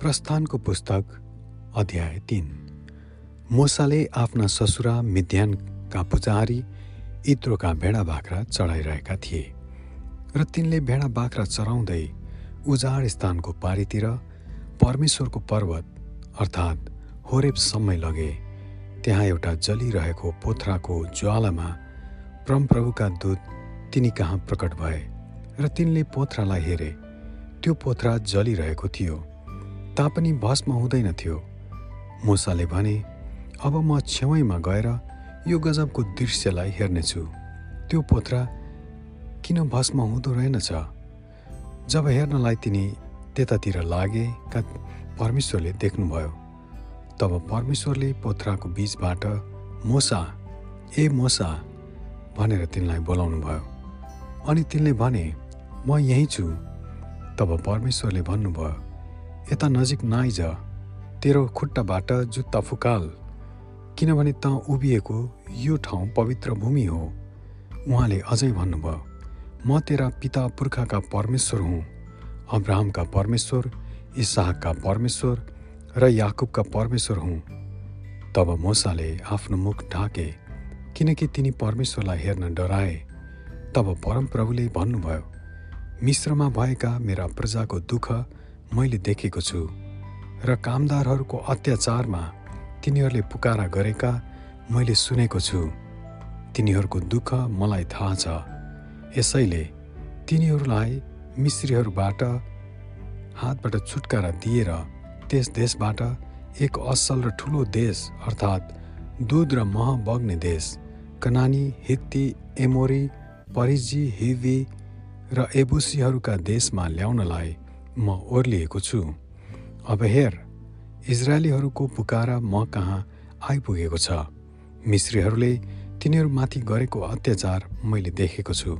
प्रस्थानको पुस्तक अध्याय तिन। मोसाले आफ्ना ससुरा मिद्यानका पुजारी इत्रोका भेडा बाख्रा चढाइरहेका थिए र तिनले भेडा बाख्रा चराउँदै उजाड स्थानको पारीतिर परमेश्वरको पर्वत अर्थात् होरेबसम्मै लगे। त्यहाँ एउटा जलिरहेको पोथराको ज्वालामा परमप्रभुका दूत तिनी कहाँ प्रकट भए र तिनले पोथरालाई हेरे। त्यो पोथरा जलिरहेको थियो। तापनि भस्म हुँदैनथ्यो मुसाले भने अब म छेउैमा गएर यो गजबको दृश्यलाई हेर्नेछु। त्यो पोथरा किन भस्म हुँदो रहेनछ? जब हेर्नलाई तिनी त्यतातिर लागे का परमेश्वरले देख्नुभयो तब परमेश्वरले पोथराको बिचबाट मोसा ए मोसा भनेर तिनलाई बोलाउनु भयो अनि तिनले भने म यहीँ छु। तब परमेश्वरले भन्नुभयो यता नजिक नआइज तेरो खुट्टाबाट जुत्ता फुकाल। किनभने त उभिएको यो ठाउँ पवित्र भूमि हो। उहाँले अझै भन्नुभयो म तेरा पिता पुर्खाका परमेश्वर हुँ। अब्राहमका परमेश्वर इसाहका परमेश्वर र याकुबका परमेश्वर हुँ। तब मोसाले आफ्नो मुख ढाके किनकि तिनी परमेश्वरलाई हेर्न डराए। तब परमप्रभुले भन्नुभयो मिश्रमा भएका मेरा प्रजाको दुःख मैले देखेको छु र कामदारहरूको अत्याचारमा तिनीहरूले पुकारा गरेका मैले सुनेको छु। तिनीहरूको दुःख मलाई थाहा छ। यसैले तिनीहरूलाई मिश्रीहरूबाट हातबाट छुटकारा दिएर त्यस देशबाट एक असल र ठुलो देश अर्थात् दुध र मह बग्ने देश कनानी हित्ती एमोरी परिजी हिवी र एबुसीहरूका देशमा ल्याउनलाई म ओर्लिएको छु। अब हेर इजरायलीहरूको पुकारा म कहाँ आइपुगेको छ? मिश्रीहरूले तिनीहरूमाथि गरेको अत्याचार मैले देखेको छु।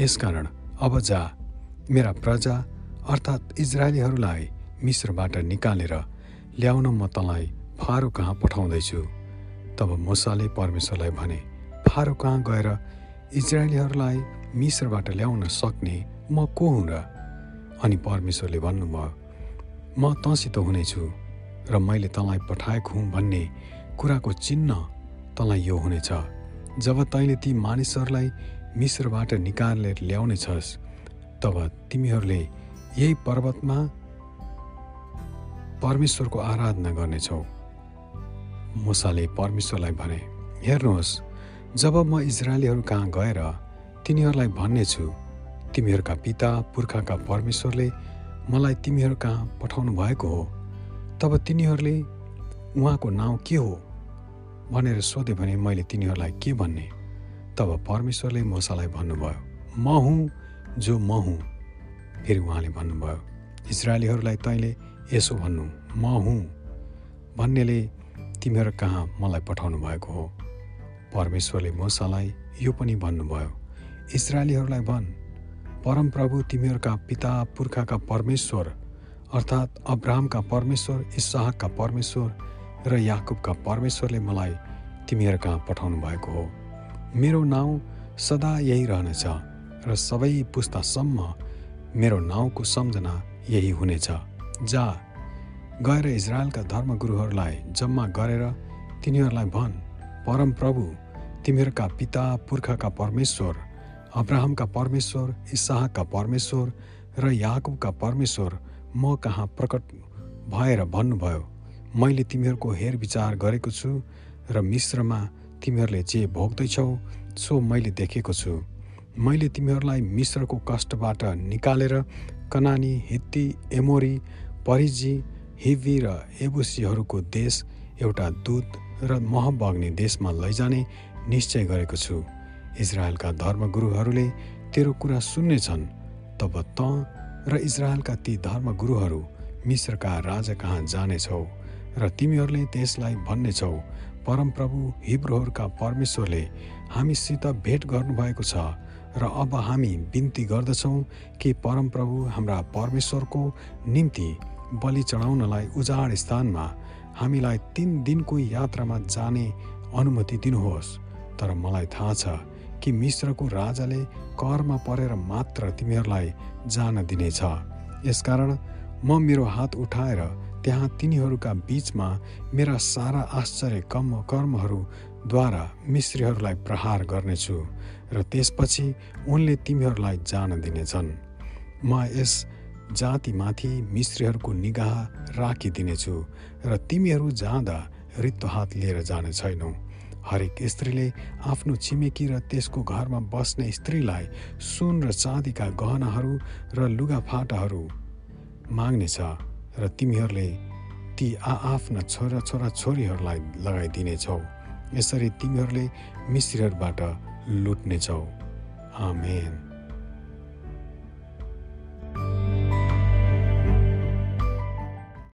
यसकारण अब जा मेरा प्रजा अर्थात् इजरायलीहरूलाई मिश्रबाट निकालेर ल्याउन म तँलाई फारो कहाँ पठाउँदैछु? तब मुसाले परमेश्वरलाई भने फारो कहाँ गएर इजरायलीहरूलाई मिश्रबाट ल्याउन सक्ने? म को हुँ र अनि परमेश्वरले भन्नुभयो म तँसित हुनेछु र मैले तँलाई पठाएको हुँ भन्ने कुराको चिन्ह तँलाई यो हुनेछ। जब तैँले ती मानिसहरूलाई मिश्रबाट निकालेर ल्याउने छस् तब तिमीहरूले यही पर्वतमा परमेश्वरको आराधना गर्नेछौ। मुसाले परमेश्वरलाई भने हेर्नुहोस् जब म इजरायलीहरू कहाँ गएर तिनीहरूलाई भन्नेछु तिमीहरूका पिता पुर्खाका परमेश्वरले मलाई तिमीहरू कहाँ पठाउनु भएको हो? तब तिनीहरूले उहाँको नाउँ के हो भनेर सोधे भने मैले तिनीहरूलाई के भन्ने? तब परमेश्वरले मोसालाई भन्नुभयो म हुँ जो म हुँ। फेरि उहाँले भन्नुभयो इजरायलीहरूलाई तैँले यसो भन्नु म हुँ भन्नेले तिमीहरू कहाँ मलाई पठाउनु भएको हो? परमेश्वरले मोसालाई यो पनि भन्नुभयो इजरायलीहरूलाई भन्। परमप्रभु तिमीहरूका पिता पुर्खाका परमेश्वर अर्थात् अब्राहमका परमेश्वर इसाहका परमेश्वर र याकुबका परमेश्वरले मलाई तिमीहरू कहाँ पठाउनु भएको हो। मेरो नाउँ सदा यही रहनेछ र सबै पुस्तासम्म मेरो नाउँको सम्झना यही हुनेछ। जा गएर इजरायलका धर्मगुरुहरूलाई जम्मा गरेर तिनीहरूलाई भन् परमप्रभु तिमीहरूका पिता पुर्खाका परमेश्वर अब्राहमका परमेश्वर इसाहका परमेश्वर र याकुबका परमेश्वर म कहाँ प्रकट भएर भन्नुभयो मैले तिमीहरूको हेरविचार गरेको छु र मिश्रमा तिमीहरूले जे भोग्दैछौ सो मैले देखेको छु। मैले तिमीहरूलाई मिश्रको कष्टबाट निकालेर कनानी हित्ती एमोरी परिजी हिवी र एबुसीहरूको देश एउटा दुध र मह बग्ने देशमा लैजाने निश्चय गरेको छु। इजरायलका धर्मगुरुहरूले तेरो कुरा सुन्नेछन्। तब त र इजरायलका ती धर्मगुरुहरू मिश्रका राजा कहाँ जानेछौ र तिमीहरूले त्यसलाई भन्नेछौ परमप्रभु हिब्रोहरूका परमेश्वरले हामीसित भेट गर्नुभएको छ र अब हामी बिन्ती गर्दछौँ कि परमप्रभु हाम्रा परमेश्वरको निम्ति बलि चढाउनलाई उजाड स्थानमा हामीलाई तिन दिनको यात्रामा जाने अनुमति दिनुहोस्। तर मलाई थाहा छ कि मिश्रको राजाले करमा परेर मात्र तिमीहरूलाई जान दिनेछ। यसकारण म मेरो हात उठाएर त्यहाँ तिनीहरूका बीचमा मेरा सारा आश्चर्य कम कर्महरूद्वारा मिश्रीहरूलाई प्रहार गर्नेछु र त्यसपछि उनले तिमीहरूलाई जान दिनेछन्। म यस जातिमाथि मिश्रीहरूको निगाह राखिदिनेछु र तिमीहरू जाँदा रित्तो हात लिएर जाने छैनौ। हरेक स्त्रीले आफ्नो छिमेकी र त्यसको घरमा बस्ने स्त्रीलाई सुन र चाँदीका गहनाहरू र लुगाफाटाहरू माग्नेछ र तिमीहरूले ती आआफ्ना छोरा छोरा छोरीहरूलाई लगाइदिनेछौ। यसरी तिमीहरूले मिश्रीहरूबाट लुट्नेछौ। आमेन।